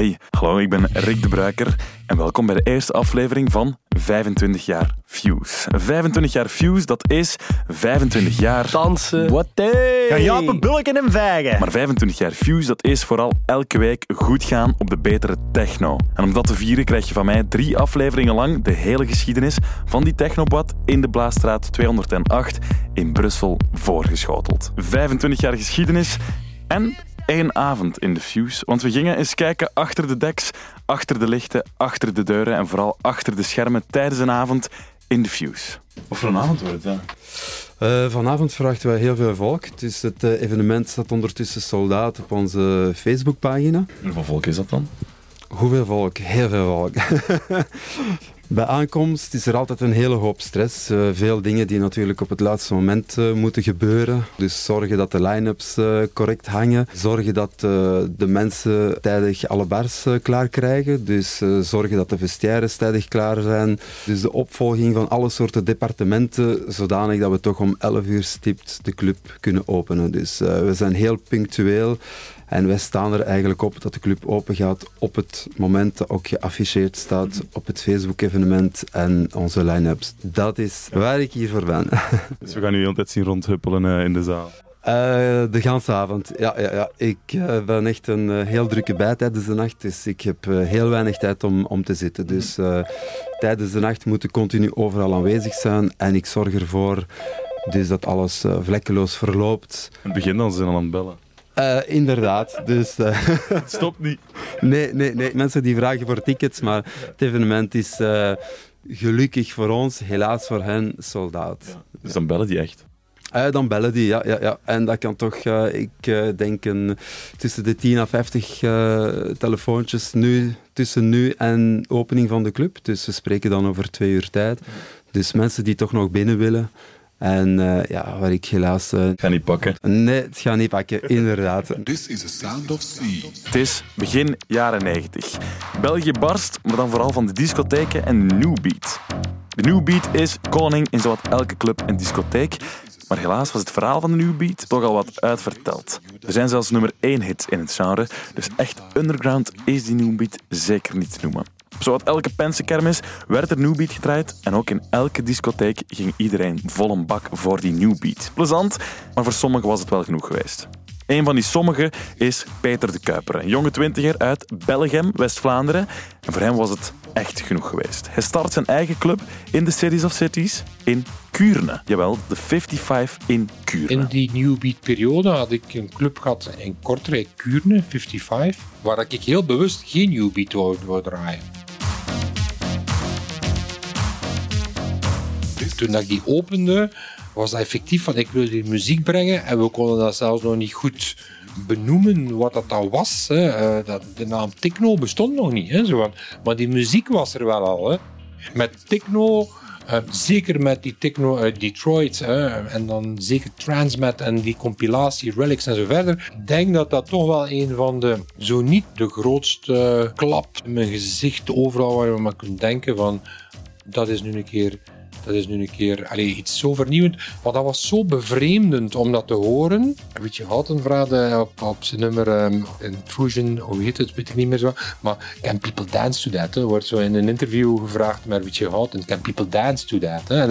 Hey, hallo, ik ben Rick de Bruiker en welkom bij de eerste aflevering van 25 jaar Fuse. 25 jaar Fuse, dat is 25 jaar... Dansen. Wat Gaan japen, bulken en vijgen. Maar 25 jaar Fuse, dat is vooral elke week goed gaan op de betere techno. En om dat te vieren krijg je van mij drie afleveringen lang de hele geschiedenis van die technobad in de Blaasstraat 208 in Brussel voorgeschoteld. 25 jaar geschiedenis en één avond in de Fuse. Want we gingen eens kijken achter de deks, achter de lichten, achter de deuren en vooral achter de schermen tijdens een avond in de Fuse. Wat voor een avond wordt het, Uh, vanavond verwachten wij heel veel volk. Dus het uh, evenement staat ondertussen soldaat op onze Facebookpagina. Hoeveel volk is dat dan? Hoeveel volk? Heel veel volk. Bij aankomst is er altijd een hele hoop stress. Uh, veel dingen die natuurlijk op het laatste moment uh, moeten gebeuren. Dus zorgen dat de line-ups uh, correct hangen. Zorgen dat de mensen tijdig alle bars klaar krijgen. Dus zorgen dat de vestiaires tijdig klaar zijn. Dus de opvolging van alle soorten departementen. Zodanig dat we toch om 11 uur stipt de club kunnen openen. Dus we zijn heel punctueel. En wij staan er eigenlijk op dat de club open gaat op het moment dat ook geafficheerd staat op het Facebook-evenement en onze line-ups. Dat is waar ik hier voor ben. Dus we gaan u de hele tijd zien rondhuppelen uh, in de zaal? Uh, de ganse avond, ja. ja, ja. Ik uh, ben echt een heel drukke bij tijdens de nacht, dus ik heb heel weinig tijd om, om te zitten. Dus tijdens de nacht moet ik continu overal aanwezig zijn en ik zorg ervoor dus dat alles vlekkeloos verloopt. In het begin dan zijn al aan het bellen. Uh, inderdaad. Dus, uh, het stopt niet. Nee, nee, nee. Mensen die vragen voor tickets, maar het evenement is uh, gelukkig voor ons, helaas voor hen, soldaat. Ja, dus dan bellen die echt? dan bellen die, ja. ja, ja. En dat kan toch, ik denk, een, tussen de 10 à 50 telefoontjes nu, tussen nu en opening van de club. Dus we spreken dan over twee uur tijd. Dus mensen die toch nog binnen willen, en uh, ja, waar ik helaas... Uh, ga niet pakken. Nee, het gaat niet pakken, inderdaad. This is the sound of sea. Het is begin jaren 90. België barst, maar dan vooral van de discotheken en New Beat. De New Beat is koning in zowat elke club en discotheek. Maar helaas was het verhaal van de New Beat toch al wat uitverteld. Er zijn zelfs nummer 1 hits in het genre, dus echt underground is die New Beat zeker niet te noemen. Op zowat elke pensenkermis werd er New Beat gedraaid en ook in elke discotheek ging iedereen vol een bak voor die New Beat. Plezant, maar voor sommigen was het wel genoeg geweest. Een van die sommigen is Peter de Kuiper, een jonge twintiger uit Belgium, West-Vlaanderen. En voor hem was het echt genoeg geweest. Hij start zijn eigen club in de Cities of Cities in Kuurne. Jawel, de 55 in Kuurne. In die New Beat periode had ik een club gehad in Kortrijk, Kuurne, 55, waar ik heel bewust geen New Beat wou, draaien. Toen ik die opende, was dat effectief van ik wil hier muziek brengen en we konden dat zelfs nog niet goed benoemen wat dat dan was. Hè. Eh, dat, de naam techno bestond nog niet. Hè, zo maar die muziek was er wel al. Hè. Met techno, uh, zeker met die techno uit Detroit hè, en dan zeker Transmet en die compilatie Relics en zo verder. Ik denk dat dat toch wel een van de, zo niet de grootste klap in mijn gezicht overal waar je maar kunt denken van dat is nu een keer dat is nu een keer allez, iets zo vernieuwend. Want dat was zo bevreemdend om dat te horen. Richie Houghton vraagde op, op zijn nummer um, Intrusion, hoe heet het, weet ik niet meer zo. Maar Can People Dance to That? Hè? Wordt zo in een interview gevraagd met Richie Houghton. Can People Dance to That?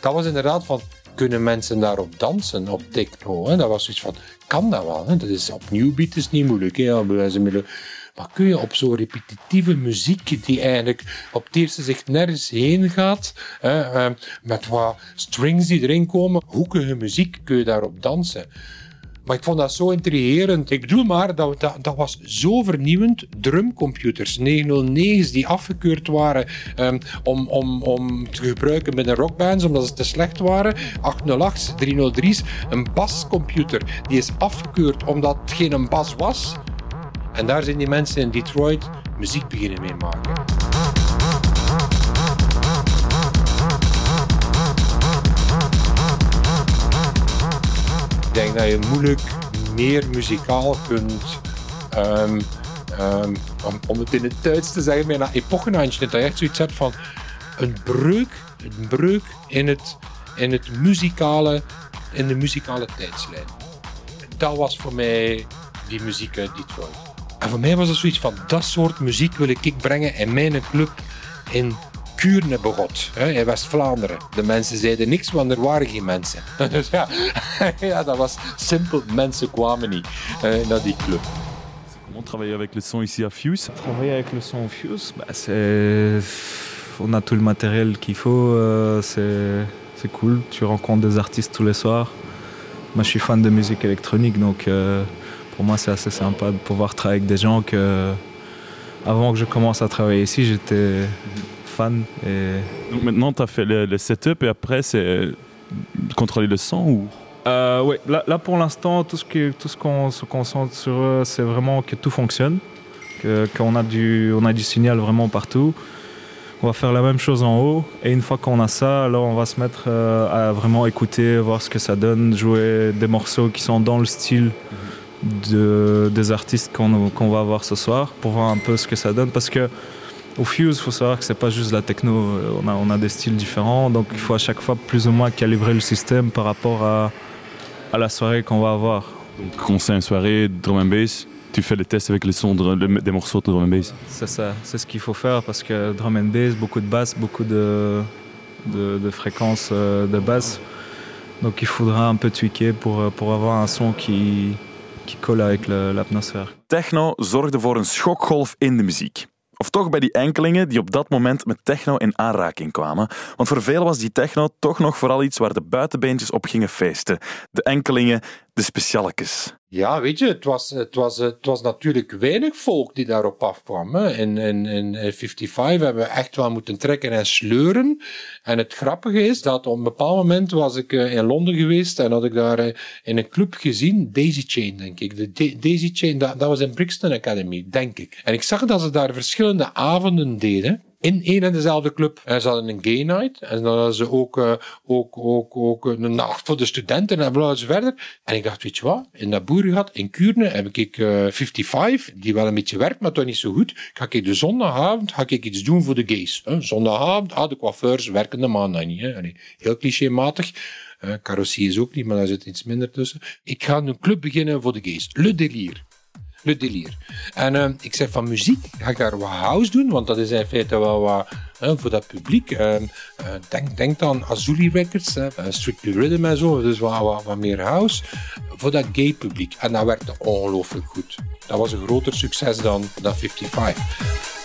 Dat, was inderdaad van, kunnen mensen daarop dansen, op techno? Hè? Dat was zoiets van, kan dat wel? Dat is opnieuw beat is niet moeilijk. Hè? Maar kun je op zo'n repetitieve muziek, die eigenlijk op het eerste zicht nergens heen gaat, hè, ehm, met wat strings die erin komen, hoekige muziek, kun je daarop dansen? Maar ik vond dat zo intrigerend. Ik bedoel maar, dat, dat, was zo vernieuwend. Drumcomputers, 909's die afgekeurd waren um, om, om, om te gebruiken binnen rockbands omdat ze te slecht waren. 808's, 303's. Een bascomputer die is afgekeurd omdat het geen bas was. En daar zijn die mensen in Detroit muziek beginnen mee maken. Ik denk dat je moeilijk meer muzikaal kunt, um, om, om, het in het Duits te zeggen, bijna epochenhandje. Dat je echt zoiets hebt van een breuk, een breuk in het, in het muzikale, in de muzikale tijdslijn. Dat was voor mij die muziek uit Detroit. En voor mij was het zoiets van, dat soort muziek wil ik brengen in mijn club in Kuurne begot, in West-Vlaanderen. De mensen zeiden niks, want er waren geen mensen. Dus ja, ja dat was simpel. Mensen kwamen niet uh, naar die club. Comment travailler avec le son ici à Fuse Travailler avec le son Fuse, bah, c'est... on a tout le matériel qu'il faut, euh, c'est cool. Tu rencontres des artistes tous les soirs. Moi, je suis fan de musique électronique, donc euh, pour moi, c'est assez sympa de pouvoir travailler avec des gens que, avant que je commence à travailler ici, j'étais fan. Et... Donc maintenant, tu as fait le, le, setup et après, c'est contrôler le son ou? Euh, Oui, là, là, pour l'instant, tout ce qu'on ce qu'on se concentre sur eux, c'est vraiment que tout fonctionne, qu'on a, du, on a du signal vraiment partout. On va faire la même chose en haut et une fois qu'on a ça, alors on va se mettre euh, à vraiment écouter, voir ce que ça donne, jouer des morceaux qui sont dans le style de, des artistes qu'on qu va avoir ce soir pour voir un peu ce que ça donne parce que au Fuse, il faut savoir que c'est pas juste la techno, on a, on a des styles différents, donc il faut à chaque fois plus ou moins calibrer le système par rapport à, à la soirée qu'on va avoir. Donc quand c'est une soirée drum and bass, tu fais les tests avec les sons de, des morceaux de drum and bass C'est ça, c'est ce qu'il faut faire parce que drum and bass, beaucoup de basse, beaucoup de, de, de fréquences euh, de basse. Donc il faudra un peu tweaker pour, pour avoir un son qui, avec l'atmosphère. Techno zorgde voor een schokgolf in de muziek. Of toch bij die enkelingen die op dat moment met techno in aanraking kwamen. Want voor velen was die techno toch nog vooral iets waar de buitenbeentjes op gingen feesten. De enkelingen, de specialekes. Ja, weet je, het was, het was, het was natuurlijk weinig volk die daarop afkwam. Hè. In, in, in 55 hebben we echt wel moeten trekken en sleuren. En het grappige is dat op een bepaald moment was ik uh, in Londen geweest en had ik daar uh, in een club gezien, Daisy Chain, denk ik. De Daisy Chain, dat was in Brixton Academy, denk ik. En ik zag dat ze daar verschillende avonden deden in één en dezelfde club. En ze hadden een gay night. En dan hadden ze ook, uh, ook, ook, ook een nacht voor de studenten en bla verder. En ik dacht, weet je wat? In dat boerengat in Kuurne heb ik uh, 55, die wel een beetje werkt, maar toch niet zo goed. Ga ik de zondagavond ga ik iets doen voor de gays. Hè? Zondagavond, ah, de coiffeurs werken de maandag niet. Hè? Heel clichématig. Uh, carrosserie is ook niet, maar daar zit iets minder tussen. Ik ga een club beginnen voor de gays. Le Delier. Le Delier. En uh, ik zeg van muziek, ga ik daar wat house doen, want dat is in feite wel wat uh, voor dat publiek. Uh, denk, denk aan Azuli Records, Strictly Rhythm en zo, dus wat, wat, wat, meer house. Voor dat gay publiek. En dat werkte ongelooflijk goed. Dat was een groter succes dan, dan 55.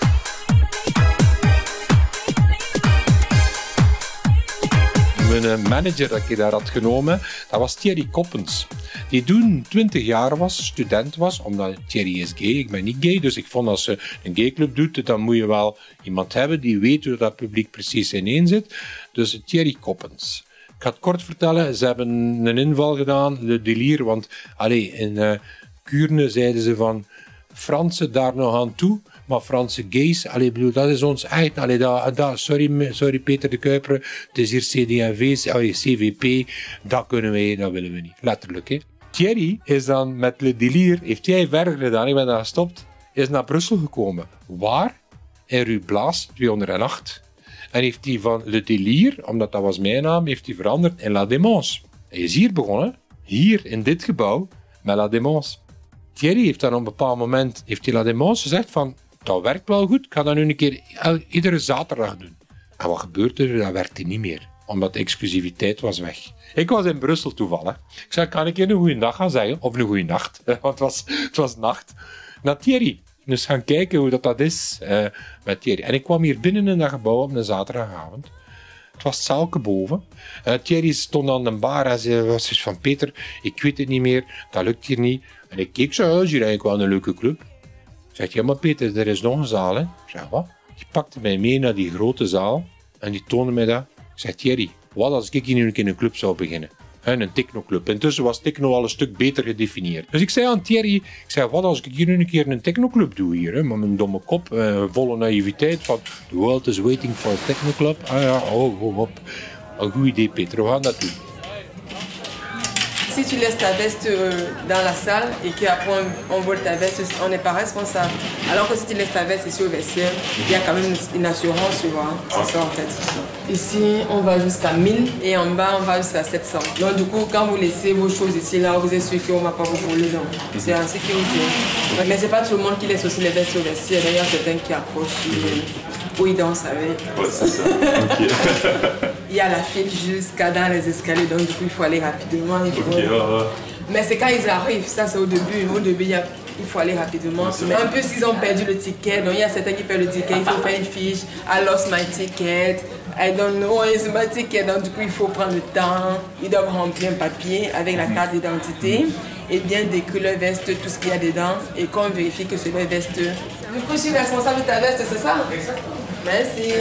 Mijn manager dat ik daar had genomen, dat was Thierry Koppens. Die toen 20 jaar was, student was, omdat Thierry is gay, ik ben niet gay. Dus ik vond als je een gayclub doet, dan moet je wel iemand hebben die weet hoe dat publiek precies ineen zit. Dus Thierry Koppens. Ik ga het kort vertellen, ze hebben een inval gedaan, de delier, want allee, in uh, Kuurne zeiden ze van Fransen daar nog aan toe. Franse gays, allee, bedoel, dat is ons eigen. Allee, dat, dat, sorry, sorry Peter de Kuiper, het is hier CD&V, CVP, dat kunnen wij, dat willen we niet. Letterlijk, hè. Thierry is dan met Le Delier, heeft hij verder gedaan, ik ben daar gestopt, is naar Brussel gekomen. Waar? In Rue Blaas, 208. En heeft hij van Le Delier, omdat dat was mijn naam, heeft hij veranderd in La Démence. Hij is hier begonnen, hier in dit gebouw, met La Démence. Thierry heeft dan op een bepaald moment, heeft hij La Démence gezegd van, dat werkt wel goed, ik ga dat nu een keer iedere zaterdag doen. En wat gebeurde er? Dat werkte niet meer, omdat de exclusiviteit was weg. Ik was in Brussel toevallig. Ik zei, kan ik een goede dag gaan zeggen? Of een goede nacht, want het was, het was nacht. Naar Thierry. Dus gaan kijken hoe dat, dat is uh, met Thierry. En ik kwam hier binnen in dat gebouw op een zaterdagavond. Het was zaalke boven. Uh, Thierry stond aan de bar en zei was dus van Peter, ik weet het niet meer, dat lukt hier niet. En ik keek zo, is hier eigenlijk wel een leuke club. Zegt, ja maar Peter, er is nog een zaal hè. Ik zeg, wat? Die pakte mij mee naar die grote zaal en die toonde mij dat. Ik zeg, Thierry, wat als ik hier in een club zou beginnen? een technoclub. Intussen was techno al een stuk beter gedefinieerd. Dus ik zei aan Thierry, ik zei, wat als ik hier nu een keer een technoclub doe hier, hè, met mijn domme kop, eh, volle naïviteit van, the world is waiting for a technoclub. Ah ja, oh, oh, op. Een goed idee, Peter, we gaan dat doen. Si tu laisses ta veste euh, dans la salle et qu'après on, on vole ta veste, on n'est pas responsable. Alors que si tu laisses ta veste ici au vestiaire, il y a quand même une assurance, tu vois. C'est ça en fait. Ici, on va jusqu'à 1000 et en bas, on va jusqu'à 700. Donc du coup, quand vous laissez vos choses ici, là, vous êtes sûr qu'on ne va pas vous voler. C'est en sécurité. Mais c'est pas tout le monde qui laisse aussi les vestes au vestiaire. D'ailleurs, certains qui approchent. Oui, ils dansent avec. il y a la file jusqu'à dans les escaliers, donc du coup, il faut aller rapidement. Mais c'est quand ils arrivent, ça c'est au début. Au début, il, faut aller rapidement. Mais un peu s'ils ont perdu le ticket, donc il y a certains qui perdent le ticket, il faut faire une fiche. I lost my ticket. I don't know, it's my ticket? Donc du coup, il faut prendre le temps. Ils doivent remplir un papier avec la carte d'identité et bien décrire leur veste, tout ce qu'il y a dedans, et qu'on vérifie que c'est leur veste. Du coup, je suis responsable de ta veste, c'est ça? Merci.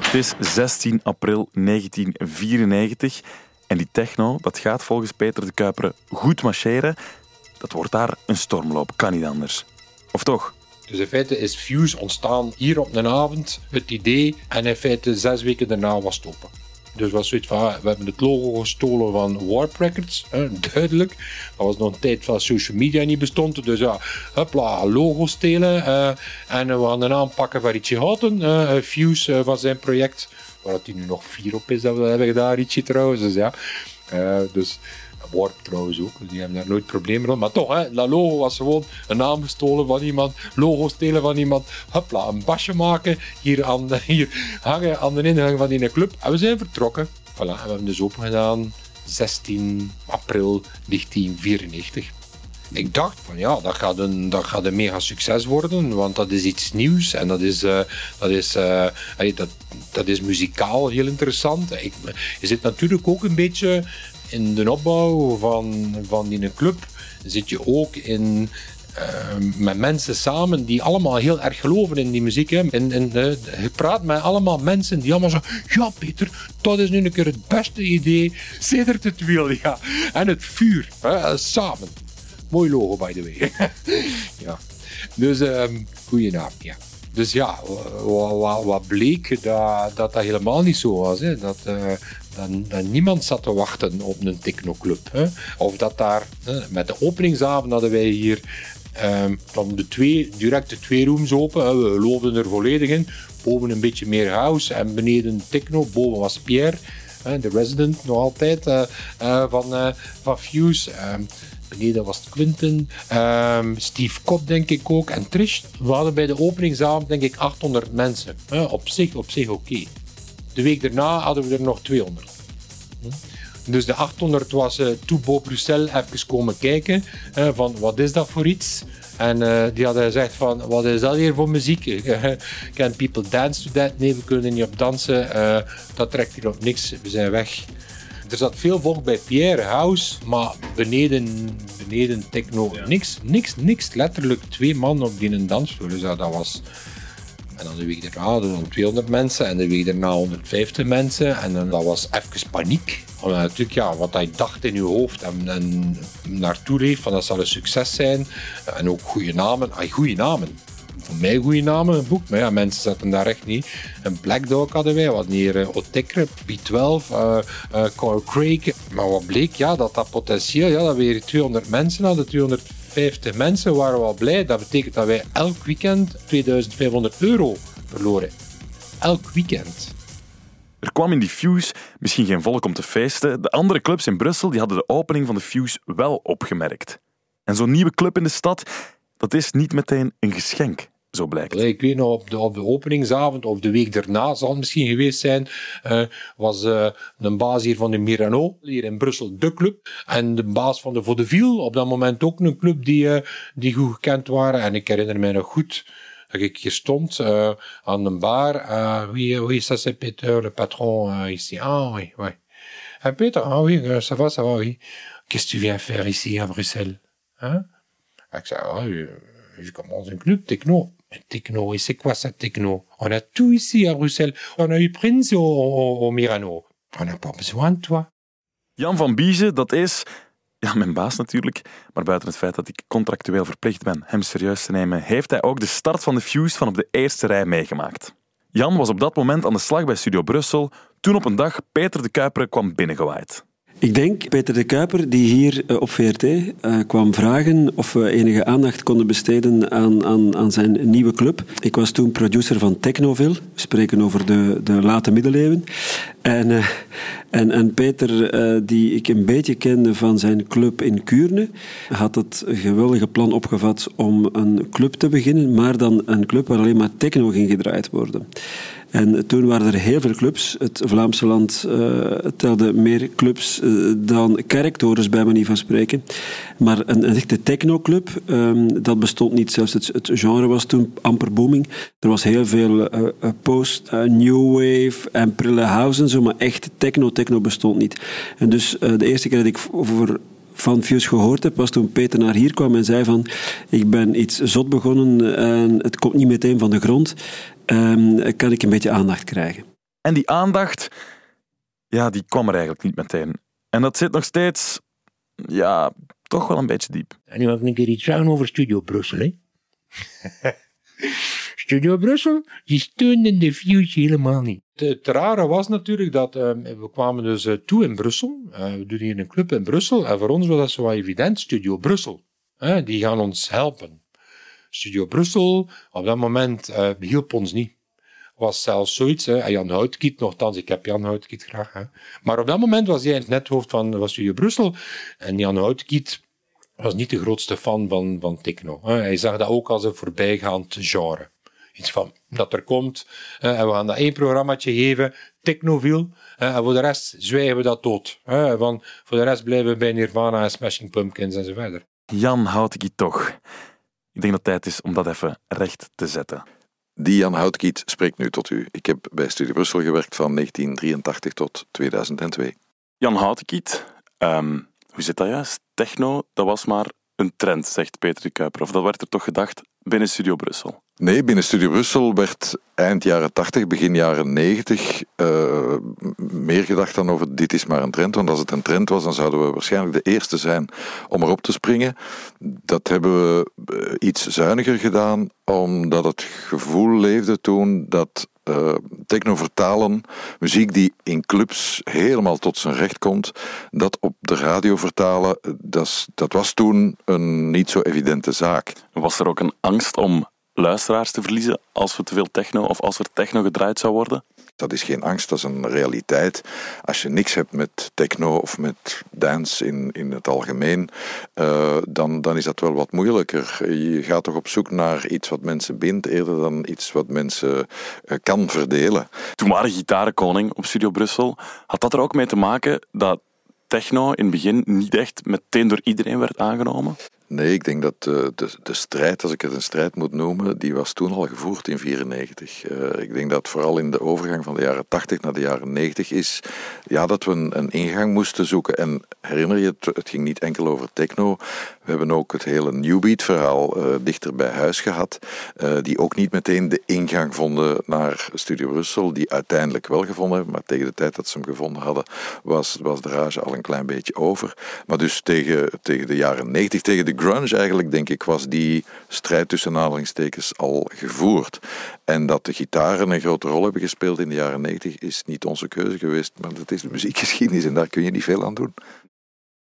Het is 16 april 1994 en die techno, dat gaat volgens Peter de Kuiper goed marcheren. Dat wordt daar een stormloop, kan niet anders. Of toch? Dus in feite is Fuse ontstaan hier op een avond, het idee, en in feite zes weken daarna was stoppen. Dus was zoiets van, we hebben het logo gestolen van Warp Records, duidelijk. Dat was nog een tijd van social media niet bestond. Dus ja, hopla, logo stelen. Uh, en we gaan een aanpakken van Richie Houten, uh, Fuse uh, van zijn project. Waar hij nu nog vier op is, dat we hebben gedaan, Richie trouwens. Dus ja, dus Warp trouwens ook, die hebben daar nooit problemen rond. Maar toch, hè, dat logo was gewoon een naam gestolen van iemand, logo stelen van iemand, hopla, een basje maken, hier, aan hier hangen aan de ingang van die club. En we zijn vertrokken. Voilà, we hebben dus open gedaan 16 april 1994. Ik dacht van ja, dat gaat, een, dat gaat een mega succes worden, want dat is iets nieuws en dat is, uh, dat is, uh, dat, dat is muzikaal heel interessant. Ik, je zit natuurlijk ook een beetje in de opbouw van, van die club zit je ook in uh, met mensen samen die allemaal heel erg geloven in die muziek. Hè. En, en uh, je praat met allemaal mensen die allemaal zeggen: Ja, Peter, dat is nu een keer het beste idee. Sedert het wiel. En het vuur, hè, samen. Mooi logo, by the way. ja. Dus, um, ja. Dus ja, wat, wat, bleek dat, dat helemaal niet zo was. Hè. Dat, uh, dat, niemand zat te wachten op een technoclub. Of dat daar, hè, met de openingsavond hadden wij hier um, de twee, direct de twee rooms open. Hè. We geloofden er volledig in. Boven een beetje meer house en beneden techno. Boven was Pierre, hè, de resident nog altijd uh, uh, van, uh, van Fuse. Um, beneden was het Quinten, um, Steve Kop denk ik ook en Trish. We hadden bij de openingsavond denk ik 800 mensen. Op zich, op zich oké. De week daarna hadden we er nog 200. Dus de 800 was uh, toen Bo Bruxelles even komen kijken uh, van wat is dat voor iets. En uh, die hadden gezegd van wat is dat hier voor muziek? Can people dance to that? Nee, we kunnen niet op dansen. dat trekt hier op niks. We zijn weg. Er zat veel volk bij Pierre House, maar beneden, beneden techno ja. niks, niks, niks. Letterlijk twee man op die een dansvloer. Dus dat was en dan de week daarna dan 200 mensen en de week daarna 150 mensen. En dan dat was even paniek. Omdat natuurlijk, ja, wat hij dacht in je hoofd en, en naartoe leeft, van dat zal een succes zijn. En ook goede namen. Ay, goede namen. Voor mij goede namen, een boek. Maar ja, mensen zaten daar echt niet. Een Black Dog hadden wij, wat hier uh, Otekre, B12, uh, uh, Carl Craig. Maar wat bleek, ja, dat dat potentieel, ja, dat weer 200 mensen hadden, 200 50 mensen waren wel blij. Dat betekent dat wij elk weekend 2500 euro verloren. Elk weekend. Er kwam in die Fuse misschien geen volk om te feesten. De andere clubs in Brussel die hadden de opening van de Fuse wel opgemerkt. En zo'n nieuwe club in de stad, dat is niet meteen een geschenk zo blijkt. Ik weet nog, op de, op de openingsavond of de week daarna zal het misschien geweest zijn, uh, was uh, een baas hier van de Mirano, hier in Brussel, de club. En de baas van de Vaudeville, op dat moment ook een club die, uh, die goed gekend waren. En ik herinner mij nog goed dat ik hier stond aan een bar. oui, oui, ça c'est Peter, le patron ici. Ah oui, oui. Ah, Peter, ah oui, ça va, ça va, oui. Qu'est-ce que tu viens faire ici à Bruxelles? Hein? Ik zei, ah, je commence une club techno. Techno, et c'est quoi techno On a tout ici à Bruxelles. On a eu Prince au, Mirano. On n'a pas besoin de toi. Jan van Biege, dat is ja, mijn baas natuurlijk. Maar buiten het feit dat ik contractueel verplicht ben hem serieus te nemen, heeft hij ook de start van de Fuse van op de eerste rij meegemaakt. Jan was op dat moment aan de slag bij Studio Brussel, toen op een dag Peter de Kuiper kwam binnengewaaid. Ik denk Peter de Kuiper, die hier eh, op VRT eh, kwam vragen of we enige aandacht konden besteden aan, aan, aan zijn nieuwe club. Ik was toen producer van Technoville. We spreken over de, de late middeleeuwen. En, uh, en, en Peter, die ik een beetje kende van zijn club in Kuurne, had het geweldige plan opgevat om een club te beginnen, maar dan een club waar alleen maar techno ging gedraaid worden. En toen waren er heel veel clubs. Het Vlaamse land uh, telde meer clubs uh, dan kerktorens, bij manier van spreken. Maar een, een echte technoclub, um, dat bestond niet. Zelfs het, het, genre was toen amper booming. Er was heel veel uh, post, new wave en prille house zo, maar echt techno-techno bestond niet. En dus de eerste keer dat ik over van Fius gehoord heb, was toen Peter naar hier kwam en zei van ik ben iets zot begonnen en het komt niet meteen van de grond um, kan ik een beetje aandacht krijgen. En die aandacht, ja, die kwam er eigenlijk niet meteen. En dat zit nog steeds, ja, toch wel een beetje diep. En nu mag ik een keer iets zeggen over Studio Brussel, hè? Studio Brussel, die steunde de Fuse helemaal niet. Het rare was natuurlijk dat um, we kwamen dus uh, toe in Brussel. Uh, we doen hier een club in Brussel. En voor ons was dat zo evident, Studio Brussel. Uh, die gaan ons helpen. Studio Brussel, op dat moment hielp ons niet. Was zelfs zoiets, hè. Jan Houtkiet, nogthans, ik heb Jan Houtkiet graag. Hè. Maar op dat moment was hij het nethoofd van, van Studio Brussel. En Jan Houtkiet was niet de grootste fan van, van techno. Hè. Hij zag dat ook als een voorbijgaand genre. Iets van, dat er komt, hè, en we gaan dat één programmaatje geven, Technoville, en voor de rest zwijgen we dat dood. Hè, want voor de rest blijven we bij Nirvana en Smashing Pumpkins en zo verder. Jan Houtkiet toch. Ik denk dat het tijd is om dat even recht te zetten. Die Jan Houtkiet spreekt nu tot u. Ik heb bij Studie Brussel gewerkt van 1983 tot 2002. Jan Houtkiet, um, hoe zit dat juist? Techno, dat was maar een trend, zegt Peter de Kuiper. Of dat werd er toch gedacht binnen Studio Brussel? Nee, binnen Studio Brussel werd eind jaren 80, begin jaren 90 uh, eh, meer gedacht dan over dit is maar een trend. Want als het een trend was, dan zouden we waarschijnlijk de eerste zijn om erop te springen. Dat hebben we uh, iets zuiniger gedaan, omdat het gevoel leefde toen dat uh, techno vertalen, muziek die in clubs helemaal tot zijn recht komt, dat op de radio vertalen, dat was toen een niet zo evidente zaak. Was er ook een angst om luisteraars te verliezen als we te veel techno of als er techno gedraaid zou worden? Dat is geen angst, dat is een realiteit. Als je niks hebt met techno of met dance in, in het algemeen, uh, dan, dan is dat wel wat moeilijker. Je gaat toch op zoek naar iets wat mensen bindt, eerder dan iets wat mensen uh, kan verdelen. Toen waren gitarenkoning op Studio Brussel. Had dat er ook mee te maken dat techno in het begin niet echt meteen door iedereen werd aangenomen? Nee, ik denk dat de, de, de, strijd, als ik het een strijd moet noemen, die was toen al gevoerd in 1994. Uh, eh, ik denk dat vooral in de overgang van de jaren 80 naar de jaren 90 is ja, dat we een, een ingang moesten zoeken. En herinner je, het, het ging niet enkel over techno. We hebben ook het hele Newbeat verhaal uh, dichter bij huis gehad, die ook niet meteen de ingang vonden naar Studio Brussel, die uiteindelijk wel gevonden hebben, maar tegen de tijd dat ze hem gevonden hadden, was, was de rage al een klein beetje over. Maar dus tegen, tegen de jaren 90, tegen de grunge eigenlijk, denk ik, was die strijd tussen aanhalingstekens al gevoerd. En dat de gitaren een grote rol hebben gespeeld in de jaren 90 is niet onze keuze geweest, maar dat is de muziekgeschiedenis en daar kun je niet veel aan doen.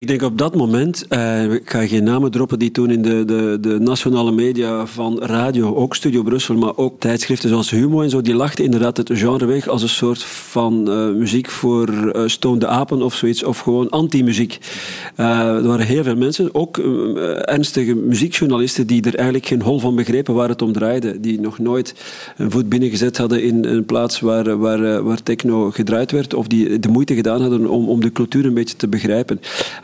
Ik denk op dat moment, uh, ik ga geen namen droppen die toen in de, de, de nationale media van radio, ook Studio Brussel, maar ook tijdschriften zoals Humo en zo, die lachten inderdaad het genre weg als een soort van uh, muziek voor uh, apen of zoiets, of gewoon anti-muziek. er waren heel veel mensen, ook ernstige muziekjournalisten, die er eigenlijk geen hol van begrepen waar het om draaide, die nog nooit een voet binnengezet hadden in een plaats waar, waar, waar techno gedraaid werd, of die de moeite gedaan hadden om, om de cultuur een beetje te begrijpen.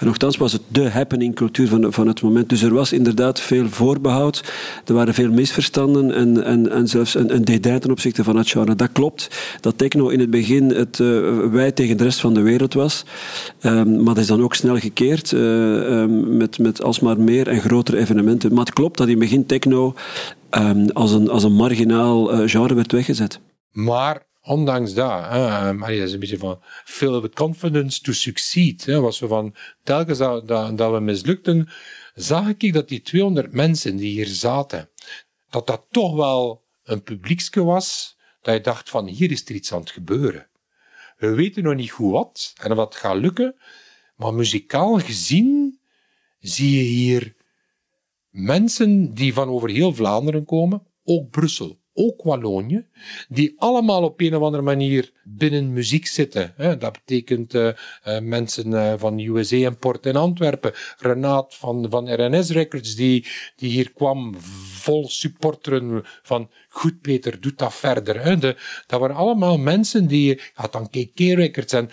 Nochtans was het de happening cultuur van, van het moment. Dus er was inderdaad veel voorbehoud. Er waren veel misverstanden en, en, en zelfs een, een dédain ten opzichte van het genre. Dat klopt. Dat techno in het begin het uh, wij tegen de rest van de wereld was. Um, maar dat is dan ook snel gekeerd uh, um, met, met alsmaar meer en grotere evenementen. Maar het klopt dat in het begin techno um, als, een, als een marginaal uh, genre werd weggezet. Maar ondanks dat, hè, um, is een beetje van fill with confidence to succeed. Hè, was we van telkens dat, we mislukten, zag ik dat die 200 mensen die hier zaten, dat dat toch wel een publiekske was, dat je dacht van hier is er iets aan het gebeuren. We weten nog niet goed wat en wat gaat lukken, Maar muzikaal gezien zie je hier mensen die van over heel Vlaanderen komen, ook Brussel, ook Wallonië, die allemaal op een of andere manier binnen muziek zitten. Dat betekent uh, uh, mensen uh, van USA Import in Antwerpen, Renaat van, van RNS Records, die, die hier kwam vol supporteren van goed Peter, doet dat verder. De, dat waren allemaal mensen die, had dan KK Records en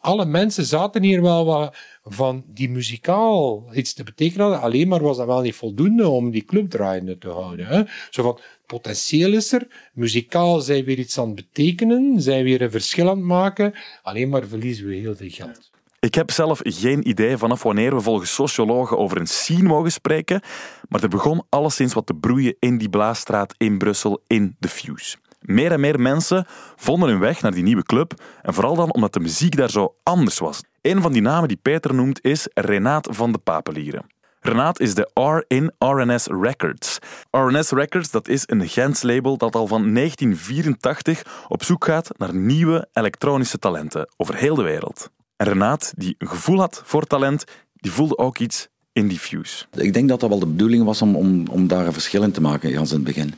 alle mensen zaten hier wel wat van die muzikaal iets te betekenen hadden. Alleen maar was dat wel niet voldoende om die club draaiende te houden. Zo van, potentieel is er, muzikaal zijn weer iets aan het betekenen, zijn weer een verschil aan het maken, alleen maar verliezen we heel veel geld. Ik heb zelf geen idee vanaf wanneer we volgens sociologen over een scene mogen spreken, maar er begon alleszins wat te broeien in die blaasstraat in Brussel in The Fuse. Meer en meer mensen vonden hun weg naar die nieuwe club en vooral dan omdat de muziek daar zo anders was. Een van die namen die Peter noemt is Renaat van de Papelieren. Renaat is de R in RNS Records. RNS Records dat is een Gens label dat al van 1984 op zoek gaat naar nieuwe elektronische talenten over heel de wereld. En Renaat, die een gevoel had voor talent, die voelde ook iets in die fuse. Ik denk dat dat wel de bedoeling was om, om, om daar een verschil in te maken, in het begin.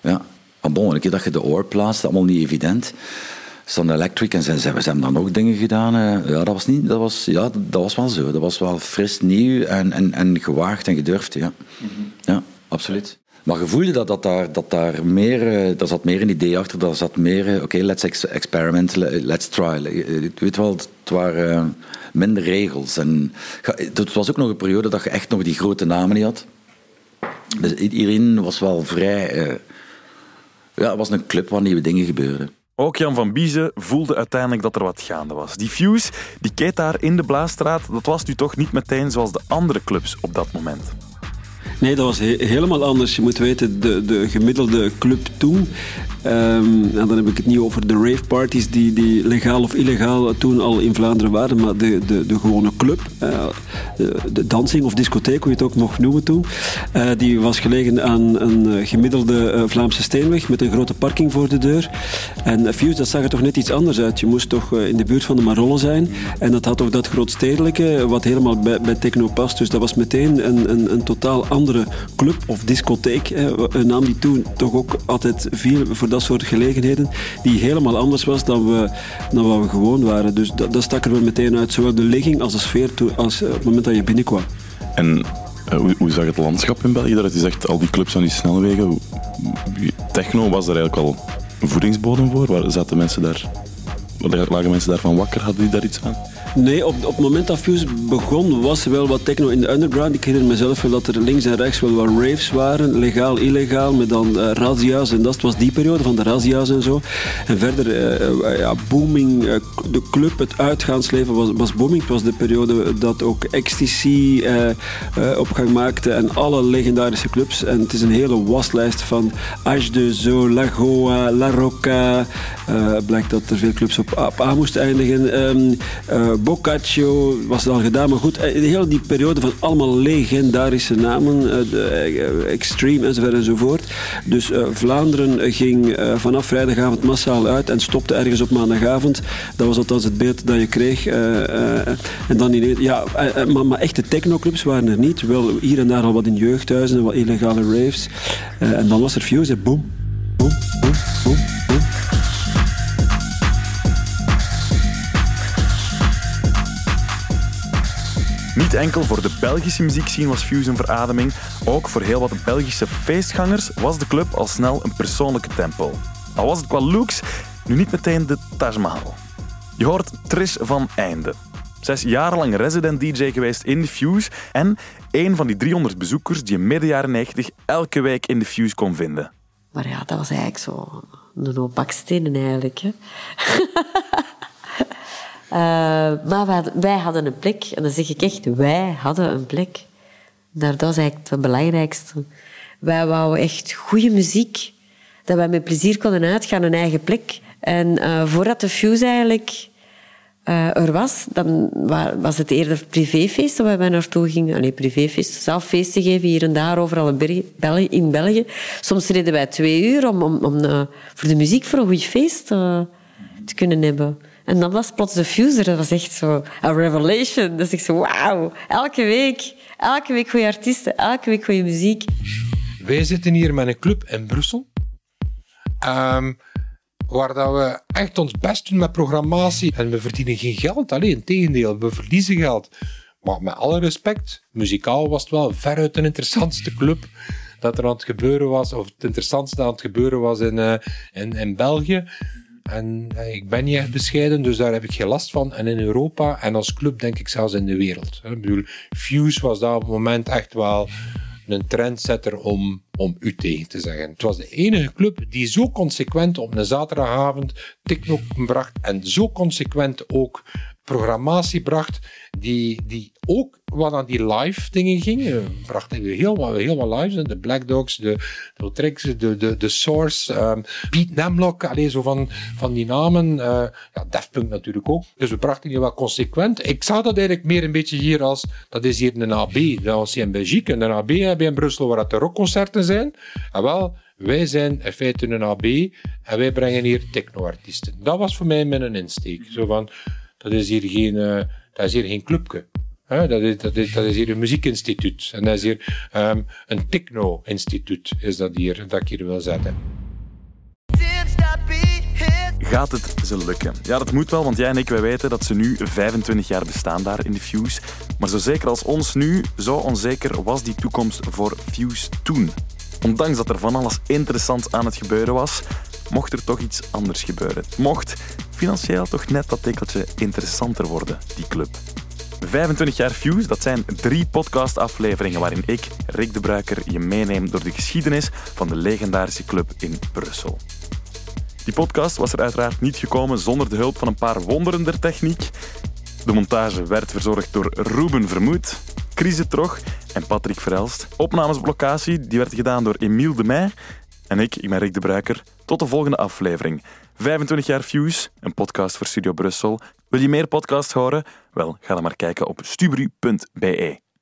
Ja. Maar bon, een keer dat je de oor plaatst, allemaal niet evident. Sun Electric en ze, ze, hebben dan ook dingen gedaan. Ja, dat was, niet, dat was, ja, dat was wel zo. Dat was wel fris, nieuw en, en, en gewaagd en gedurfd. Ja, ja absoluut. Maar je voelde dat, dat, daar, dat daar meer, daar zat meer een idee achter. Dat zat meer, oké, let's ex experiment, let's try. Weet wel, het waren minder regels. En het was ook nog een periode dat je echt nog die grote namen niet had. Dus iedereen was wel vrij... Ja, het was een club waar nieuwe dingen gebeurden. Ook Jan van Biezen voelde uiteindelijk dat er wat gaande was. Die Fuse, die keet daar in de Blaasstraat, dat was nu toch niet meteen zoals de andere clubs op dat moment. Nee, dat was helemaal anders. Je moet weten, de, de gemiddelde club toen Um, dan heb ik het niet over de rave parties die, die legaal of illegaal toen al in Vlaanderen waren, maar de, de, de gewone club, de, de, dansing of discotheek, hoe je het ook mocht noemen toen, uh, die was gelegen aan een gemiddelde uh, Vlaamse steenweg met een grote parking voor de deur. En Fuse, dat zag er toch net iets anders uit. Je moest toch in de buurt van de Marolle zijn en dat had toch dat grootstedelijke, wat helemaal bij, bij techno past. Dus dat was meteen een, een, een totaal andere club of discotheek, een naam die toen toch ook altijd viel voor dat soort gelegenheden, die helemaal anders was dan, we, dan wat we gewoon waren. Dus dat, dat stak er wel meteen uit, zowel de ligging als de sfeer toe, als, op het moment dat je binnenkwam. En uh, hoe, hoe zag het landschap in België? Dat is echt al die clubs aan die snelwegen. Techno was daar eigenlijk al voedingsbodem voor? Waar zaten mensen daar, lagen mensen daarvan wakker? Hadden die daar iets aan? Nee, op, op het moment dat Fuse begon was er wel wat techno in de underground. Ik herinner mezelf wel dat er links en rechts wel wat raves waren, legaal, illegaal, met dan uh, razzia's. En dat was die periode van de razzia's en zo. En verder, uh, ja, booming, de club, het uitgaansleven was, was booming. Het was de periode dat ook Ecstasy opgang maakte en alle legendarische clubs. En het is een hele waslijst van H2O, La Goa, La Rocca. blijkt dat er veel clubs op, A moesten eindigen. Um, Boccaccio was het al gedaan, maar goed, eh, de hele die periode van allemaal legendarische namen, eh, eh, Extreme enzovoort enzovoort. Dus Vlaanderen ging vanaf vrijdagavond massaal uit en stopte ergens op maandagavond. Dat was althans het beeld dat je kreeg. en dan in, ja, maar, maar, echte technoclubs waren er niet. Wel hier en daar al wat in jeugdhuizen en wat illegale raves. en dan was er Fuse, boom, boom, Niet enkel voor de Belgische muziekscene was Fuse een verademing, ook voor heel wat Belgische feestgangers was de club al snel een persoonlijke tempel. Al was het qua looks nu niet meteen de Taj Mahal. Je hoort Trish van Einde. Zij is jarenlang resident DJ geweest in de Fuse en een van die 300 bezoekers die je midden jaren 90 elke week in de Fuse kon vinden. Maar ja, dat was eigenlijk zo een bakstenen eigenlijk. Hè. Uh, maar wij hadden een plek, en dan zeg ik echt, wij hadden een plek. Dat was eigenlijk het belangrijkste. Wij wouden echt goede muziek, dat wij met plezier konden uitgaan, een eigen plek. En uh, voordat de Fuse eigenlijk uh, er was, dan was het eerder privéfeesten waar wij naartoe gingen. Nee, privéfeesten, zelf feesten geven hier en daar, overal in België. In België. Soms reden wij twee uur om, om, om voor de muziek voor een goed feest te kunnen hebben. En dan was plots de Fuser. Dat was echt zo een revelation. Dat is echt zo, wauw. Elke week, elke week goede artiesten, elke week goede muziek. Wij zitten hier met een club in Brussel. Ehm, waar dat we echt ons best doen met programmatie. En we verdienen geen geld, alleen tegendeel, we verliezen geld. Maar met alle respect, muzikaal was het wel veruit de interessantste club dat er aan het gebeuren was, of het interessantste aan het gebeuren was in, uh, in, in België. En uh, ik ben niet echt bescheiden, dus daar heb ik geen last van. En in Europa en als club denk ik zelfs in de wereld. Ik bedoel, Fuse was daar op het moment echt wel een trendsetter om, om u tegen te zeggen. Het was de enige club die zo consequent op een zaterdagavond techno bracht en zo consequent ook programmatie bracht die, die ook wat aan die live dingen ging. We brachten heel wat, heel wat lives, de Black Dogs, de, de Tricks, de, de, de Source, um, Pete Nemlock, alleen zo van, van die namen. Uh, ja, Daft Punk natuurlijk ook. Dus we brachten die wel consequent. Ik zag dat eigenlijk meer een beetje hier als, dat is hier een AB, dat was hier in Belgique. En een AB hebben in Brussel waar het de rockconcerten zijn. En wel, wij zijn in feite een AB en wij brengen hier technoartiesten. Dat was voor mij mijn insteek. Zo van, dat is hier geen, uh, dat is hier geen clubje. dat, is, dat, is, hier een muziekinstituut. En dat is hier um, een techno-instituut, is dat hier, dat ik hier wil zetten. Gaat het ze lukken? Ja, dat moet wel, want jij en ik wij weten dat ze nu 25 jaar bestaan daar in de Fuse. Maar zo zeker als ons nu, zo onzeker was die toekomst voor Fuse toen. Ondanks dat er van alles interessant aan het gebeuren was, mocht er toch iets anders gebeuren. Mocht financieel toch net dat tikkeltje interessanter worden, die club. 25 jaar Fuse, dat zijn drie podcastafleveringen waarin ik, Rick de Bruiker, je meeneem door de geschiedenis van de legendarische club in Brussel. Die podcast was er uiteraard niet gekomen zonder de hulp van een paar wonderen der techniek. De montage werd verzorgd door Ruben Vermoed, Chris Trog en Patrick Verelst. Opnames die werd gedaan door Emiel de Meij. En ik, ik ben Rick de Bruiker. Tot de volgende aflevering. 25 jaar Fuse, een podcast voor Studio Brussel. Wil je meer podcasts horen? Wel, ga dan maar kijken op stubru.be.